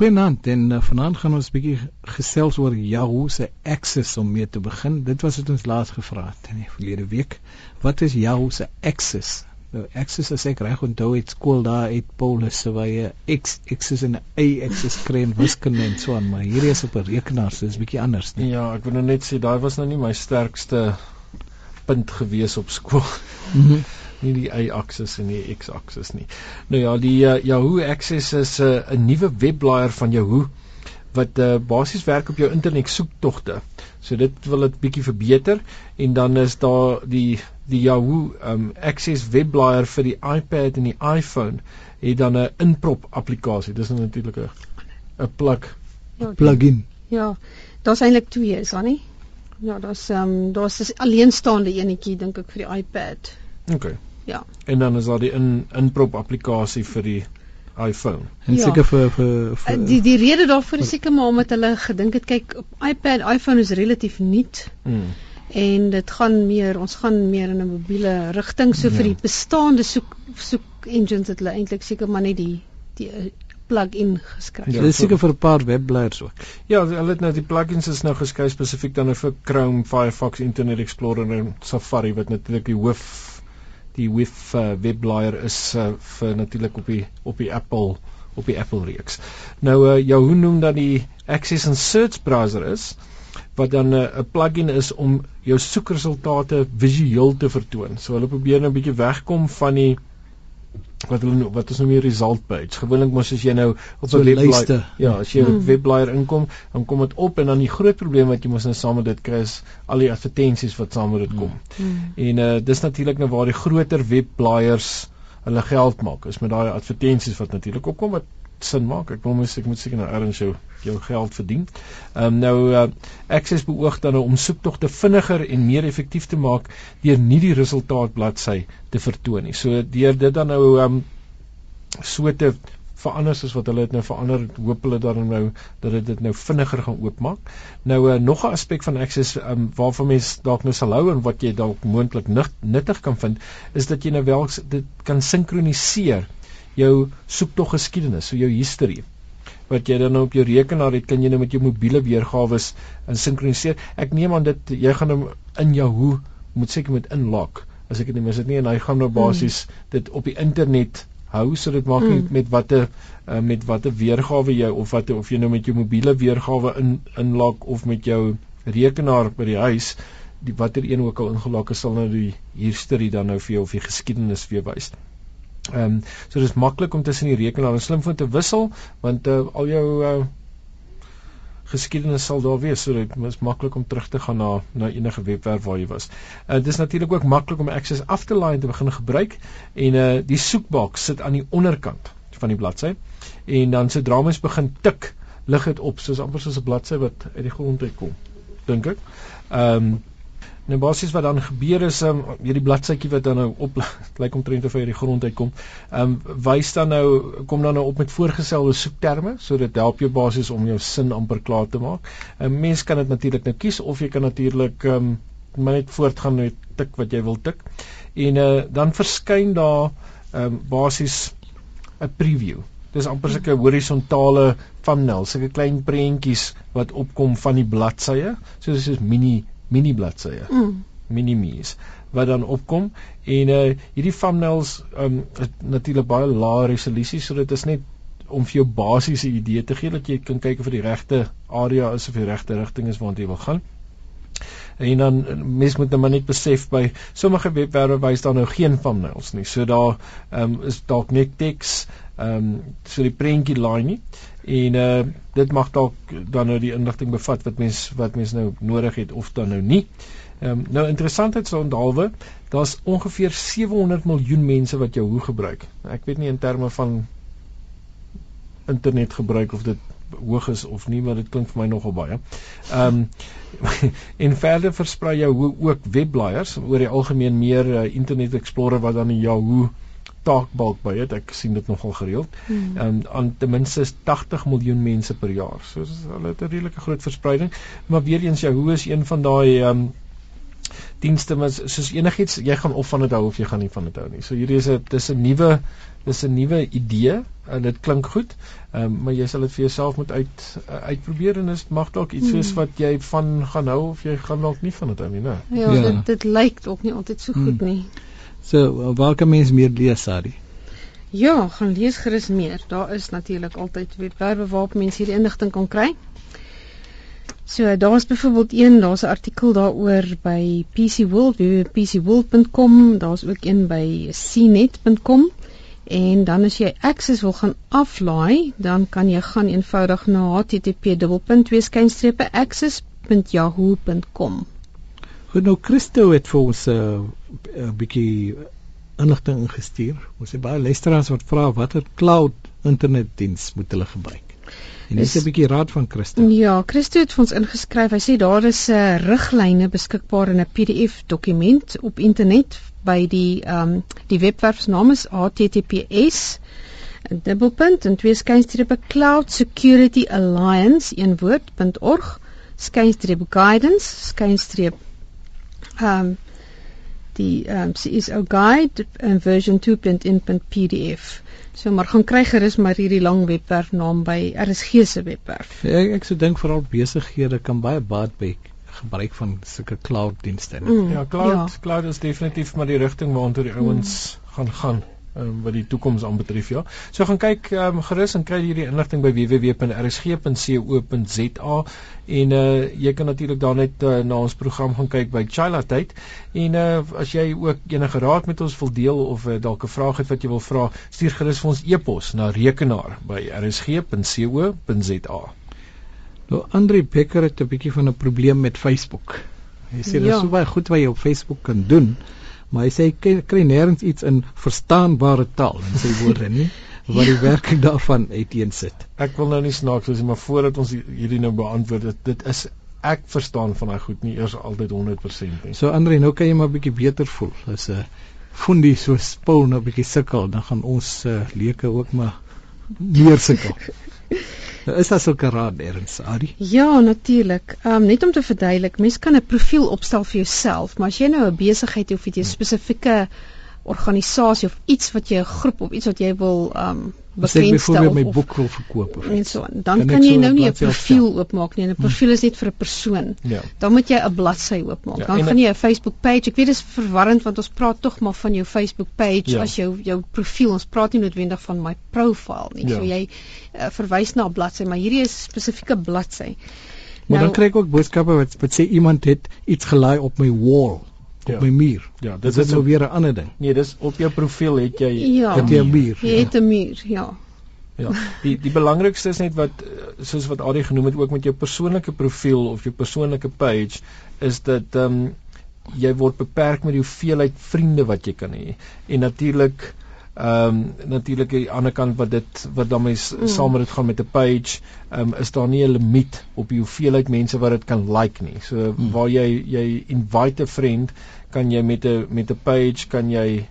Goeienaand en uh, vanaand gaan ons 'n bietjie gesels oor Yahoo se Access om mee te begin. Dit was wat ons laas gevra het in die verlede week. Wat is Yahoo se Access? Nou Access as ek reg onthou het skool daar uit Paulus se waar jy X Access en A Access kry en wiskunde en so aan, maar hierdie is op 'n rekenaar, so dis bietjie anders, nie? Ja, ek wil nou net sê daai was nou nie my sterkste punt gewees op skool. Mhm nie die y-aksis en die x-aksis nie. Nou ja, die uh, Yahoo Access is eh, 'n uh, nuwe webblaaier van Yahoo wat uh, basies werk op jou internet soektogte. So dit wil dit bietjie verbeter en dan is daar die die Yahoo um, Access webblaaier vir die iPad en die iPhone het dan 'n inprop applikasie. Dis natuurlik 'n 'n plug ja, plugin. Ja. Daar's eintlik twee, is daar nie? Ja, daar's ehm um, daar's 'n alleenstaande enetjie dink ek vir die iPad. OK. Ja. En dan is daar die in inprop applikasie vir die iPhone. En ja. seker vir, vir vir eh, die die rede daarvoor is seker maar omdat hulle gedink het kyk op iPad, iPhone is relatief nuut. Mm. En dit gaan meer, ons gaan meer in 'n mobiele rigting so ja. vir die bestaande soek soek engines het hulle eintlik seker maar net die die eh, plug-in geskryf. Ja, dit is seker vir 'n paar webblaaiers ook. Ja, hulle het nou die plugins is nou geskryf spesifiek dan vir Chrome, Firefox, Internet Explorer en Safari wat natuurlik die hoof die web uh, webblaaier is uh, vir natuurlik op die op die Apple op die Apple reeks. Nou uh, jou hoe noem dan die Access and Search browser is wat dan 'n uh, plugin is om jou soekresultate visueel te vertoon. So hulle probeer nou 'n bietjie wegkom van die wat hulle wat is nou meer result page. Gewoonlik mos as jy nou op 'n webblaaier ja, as jy op 'n hmm. webblaaier inkom, dan kom dit op en dan die groot probleem wat jy mos nou saam met dit kry is al die advertensies wat saam met dit kom. Hmm. En uh dis natuurlik nou waar die groter webblaaiers hulle geld maak. Is met daai advertensies wat natuurlik opkom wat sin maak. Ek wil mos ek moet seker nou erns jou jou geld verdien. Ehm um, nou uh, Access beoog dan nou om soektogte vinniger en meer effektief te maak deur nie die resultaat bladsy te vertoon nie. So deur dit dan nou ehm um, so te verander soos wat hulle dit nou verander, hoop hulle dan nou dat dit dit nou vinniger gaan oopmaak. Nou uh, nog 'n aspek van Access ehm um, waarvan mense dalk nou sal hou en wat jy dalk moontlik nuttig kan vind, is dat jy nou wel dit kan sinkroniseer jou soektog geskiedenis, so jou history wat jy dan nou op jou rekenaar het, kan jy nou met jou mobiele weergawe in sinkroniseer. Ek neem aan dit jy gaan hom in Yahoo moet seker met inlog as ek dit nie mis dit nie en hy gaan nou basies hmm. dit op die internet hou so dit maak nie hmm. met watter uh, met watter weergawe jy of wat of jy nou met jou mobiele weergawe in inlog of met jou rekenaar by die huis die watter een ook al ingelog is sal nou die history dan nou vir jou of die geskiedenis jou wys. Ehm um, so dis maklik om tussen die rekenaar en slimfoon te wissel want uh, al jou uh, geskiedenis sal daar wees so dit is maklik om terug te gaan na na enige webwerf waar jy was. Uh, dit is natuurlik ook maklik om Access af te laai en te begin gebruik en uh, die soekboks sit aan die onderkant van die bladsy en dan sodra mens begin tik lig dit op soos amper soos 'n bladsy wat uit die grond uitkom dink ek. Ehm um, Nou basies wat dan gebeur is um, hierdie bladsytjie wat dan nou op lyk omtrent of hy uit die grond uitkom. Ehm um, wys dan nou kom dan nou op met voorgestelde soekterme, so dit help jou basies om jou sin amper klaar te maak. 'n um, Mens kan dit natuurlik nou kies of jy kan natuurlik ehm um, net voortgaan met tik wat jy wil tik. En uh, dan verskyn daar ehm um, basies 'n preview. Dis amper 'n horisontale thumbnail, so 'n klein prentjies wat opkom van die bladsye, soos is mini mini bladsye. Mm. Minimies wat dan opkom en uh hierdie thumbnails um is natuurlik baie lae resolusie so dit is net om vir jou basiese idee te gee dat jy kan kyk of die regte area is of die regte rigting is waarna jy wil gaan. En dan mens moet nou maar net besef by sommige webwerwe wys daar nou geen thumbnails nie. So daar um is dalk net teks um so die prentjie laai nie en uh dit mag dalk dan nou die inligting bevat wat mens wat mens nou nodig het of dan nou nie. Ehm um, nou interessantheid so onthaalwe, daar's ongeveer 700 miljoen mense wat jou hoe gebruik. Ek weet nie in terme van internet gebruik of dit hoog is of nie, maar dit klink vir my nogal baie. Ehm um, en verder versprei jou hoe ook webblaaiers oor die algemeen meer uh, Internet Explorer wat dan in Yahoo taakbalk by het. Ek sien dit nogal gereeld. Hmm. Ehm um, aan ten minste 80 miljoen mense per jaar. So hulle het 'n redelike groot verspreiding. Maar weer eens Yahoo is een van daai ehm um, dienste maar soos enigiets jy gaan of van dit hou of jy gaan nie van dit hou nie. So hierdie is 'n dis 'n nuwe dis 'n nuwe idee en dit klink goed. Ehm um, maar jy sal dit vir jouself moet uit uh, uitprobeer en dit mag dalk iets wees hmm. wat jy van gaan hou of jy gaan dalk nie van dit hou nie, né? Ja, ja, dit dit lyk ook nie altyd so goed hmm. nie. So, waar kan mens meer lees, Sari? Ja, gaan lees gerus meer. Daar is natuurlik altyd webwerwe waarop mense hierdie inligting kan kry. So daar's byvoorbeeld een, daar's 'n artikel daaroor by PC World, pcworld.com, daar's ook een by cnet.com en dan as jy Access wil gaan aflaai, dan kan jy gaan eenvoudig na http://access.yahoo.com. Goed nou Christo het vir ons 'n uh, uh, bietjie inligting ingestuur. Ons het baie luisteraars wat vra watter cloud internetdiens moet hulle gebruik. En dis 'n bietjie raad van Christo. Ja, Christo het vir ons ingeskryf. Hy sê daar is 'n uh, riglyne beskikbaar in 'n PDF dokument op internet by die ehm um, die webwerf se naam is https dubbelpunt en twee skynstrepe cloud security alliance een woord.org skynstreep guidance skynstreep ehm um, die ehm um, CSO guide in version 2.in.pdf. So maar gaan kry gerus maar hierdie lang webwerf naam by RSG se webwerf. Ja, ek ek sou dink veral besighede kan baie baat by gebruik van sulke cloud dienste. Mm, ja, cloud ja. cloud is definitief maar die rigting waartoe die ouens mm. gaan gaan um, wat die toekoms aanbetref ja. So gaan kyk um, gerus en kry hierdie inligting by www.rsg.co.za en uh, jy kan natuurlik daar net uh, na ons program gaan kyk by Chila tyd en uh, as jy ook enige raad met ons wil deel of uh, dalk 'n vraag het wat jy wil vra stuur gerus vir ons e-pos na rekenaar by rsg.co.za Nou Andri Becker het 'n bietjie van 'n probleem met Facebook. Hy sê ja. daar is so baie goed wat jy op Facebook kan doen maar hy sê hy kry nêrens iets in verstaanbare taal in sy woorde nie wat die werking daarvan uiteensit. Ek wil nou nie snaaks wees maar voordat ons hierdie nou beantwoord dit, dit is ek verstaan van daai goed nie eers altyd 100% nie. So Andre nou kan jy maar bietjie beter voel as 'n uh, fundie so spul nou bietjie sukkel dan gaan ons uh, leuke ook maar leer sukkel. Nou is daar sulke raad erns, Adi? Ja, natuurlik. Ehm um, net om te verduidelik, mens kan 'n profiel opstel vir jouself, maar as jy nou 'n besigheid het of jy 'n spesifieke organisasie of iets wat jy 'n groep of iets wat jy wil um, bekendstel of my boek wil verkoop of en so dan kan jy nou nie 'n profiel oopmaak nie. 'n Profiel is net vir 'n persoon. Ja. Dan moet jy 'n bladsy oopmaak. Ja, dan gaan jy 'n Facebook page. Ek weet dit is verwarrend want ons praat tog maar van jou Facebook page ja. as jou jou profiel. Ons praat nie noodwendig van my profile nie. Ja. So jy uh, verwys na 'n bladsy, maar hierdie is 'n spesifieke bladsy. Maar nou, dan kry ek ook boodskappe wat wat sê iemand het iets gelaai op my wall op ja. my muur. Ja, dit is nou weer 'n ander ding. Nee, dis op jou profiel het jy ja, het jy 'n muur. Jy het 'n muur, ja. Ja. Die die belangrikste is net wat soos wat Adie genoem het ook met jou persoonlike profiel of jou persoonlike page is dat ehm um, jy word beperk met die hoeveelheid vriende wat jy kan hê. En natuurlik ehm um, natuurlik aan die ander kant wat dit wat dan mens mm. saam met dit gaan met 'n page, ehm um, is daar nie 'n limiet op die hoeveelheid mense wat dit kan like nie. So mm. waar jy jy invite 'n vriend, kan jy met 'n met 'n page kan jy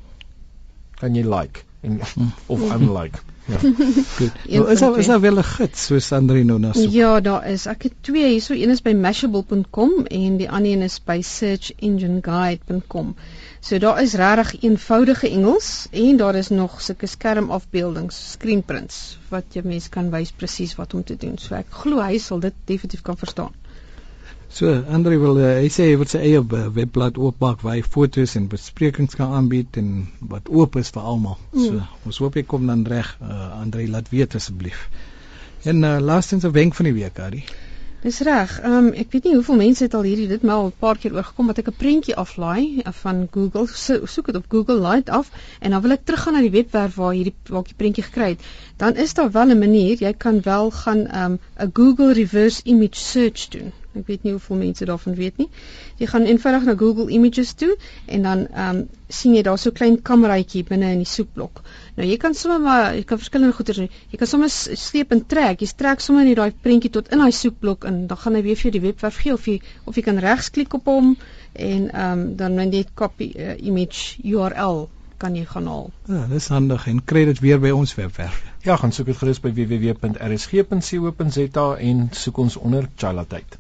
kan jy like en of unlike. Ja. Goed. Nou, is daar is daar wel 'n gids so Sandrino nou so? Ja, daar is. Ek het twee hierso. Een is by mashable.com en die ander een is by searchengineguide.com. So daar is regtig eenvoudige Engels en daar is nog sulke skermafbeeldings, screenprints wat jy mens kan wys presies wat om te doen. So ek glo hy sal dit definitief kan verstaan. So Andre wil uh, hy sê hy wil sy eie webblad oopmaak waar hy fotos en besprekings kan aanbied en wat oop is vir almal. Mm. So ons hoop jy kom dan reg uh, Andre laat weet asseblief. En uh, laastens 'n wenk van die week, Ari. Dis reg. Ehm um, ek weet nie hoeveel mense het al hierdie dit maar al 'n paar keer oorgekom dat ek 'n prentjie aflaai eh, van Google. So, soek dit op Google Light af en dan wil ek teruggaan na die webwerf waar hierdie waar ek die prentjie gekry het. Dan is daar wel 'n manier. Jy kan wel gaan ehm um, 'n Google reverse image search doen. Ek weet nie hoeveel mense daarvan weet nie. Jy gaan eenvoudig na Google Images toe en dan ehm um, sien jy daar so 'n klein kameraitjie binne in die soekblok. Nou jy kan sommer maar jy kan verskillende doen. Jy kan sommer sleep en trek. Jy trek sommer net daai prentjie tot in daai soekblok en dan gaan hy weer vir jou die webwerf gee of jy of jy kan regsklik op hom en ehm um, dan net die copy uh, image URL kan jy gaan haal. Ja, dis handig en kry dit weer by ons webwerf. Ja, gaan soek dit gerus by www.rsg.co.za en soek ons onder Chalatyd.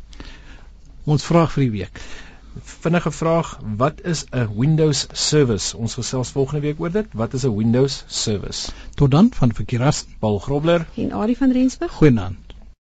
Ons vraag vir die week. Vinnige vraag, wat is 'n Windows service? Ons gesels volgende week oor dit. Wat is 'n Windows service? Tot dan van Verkeeras Paul Grobler en Adie van Rensburg. Goeienaand.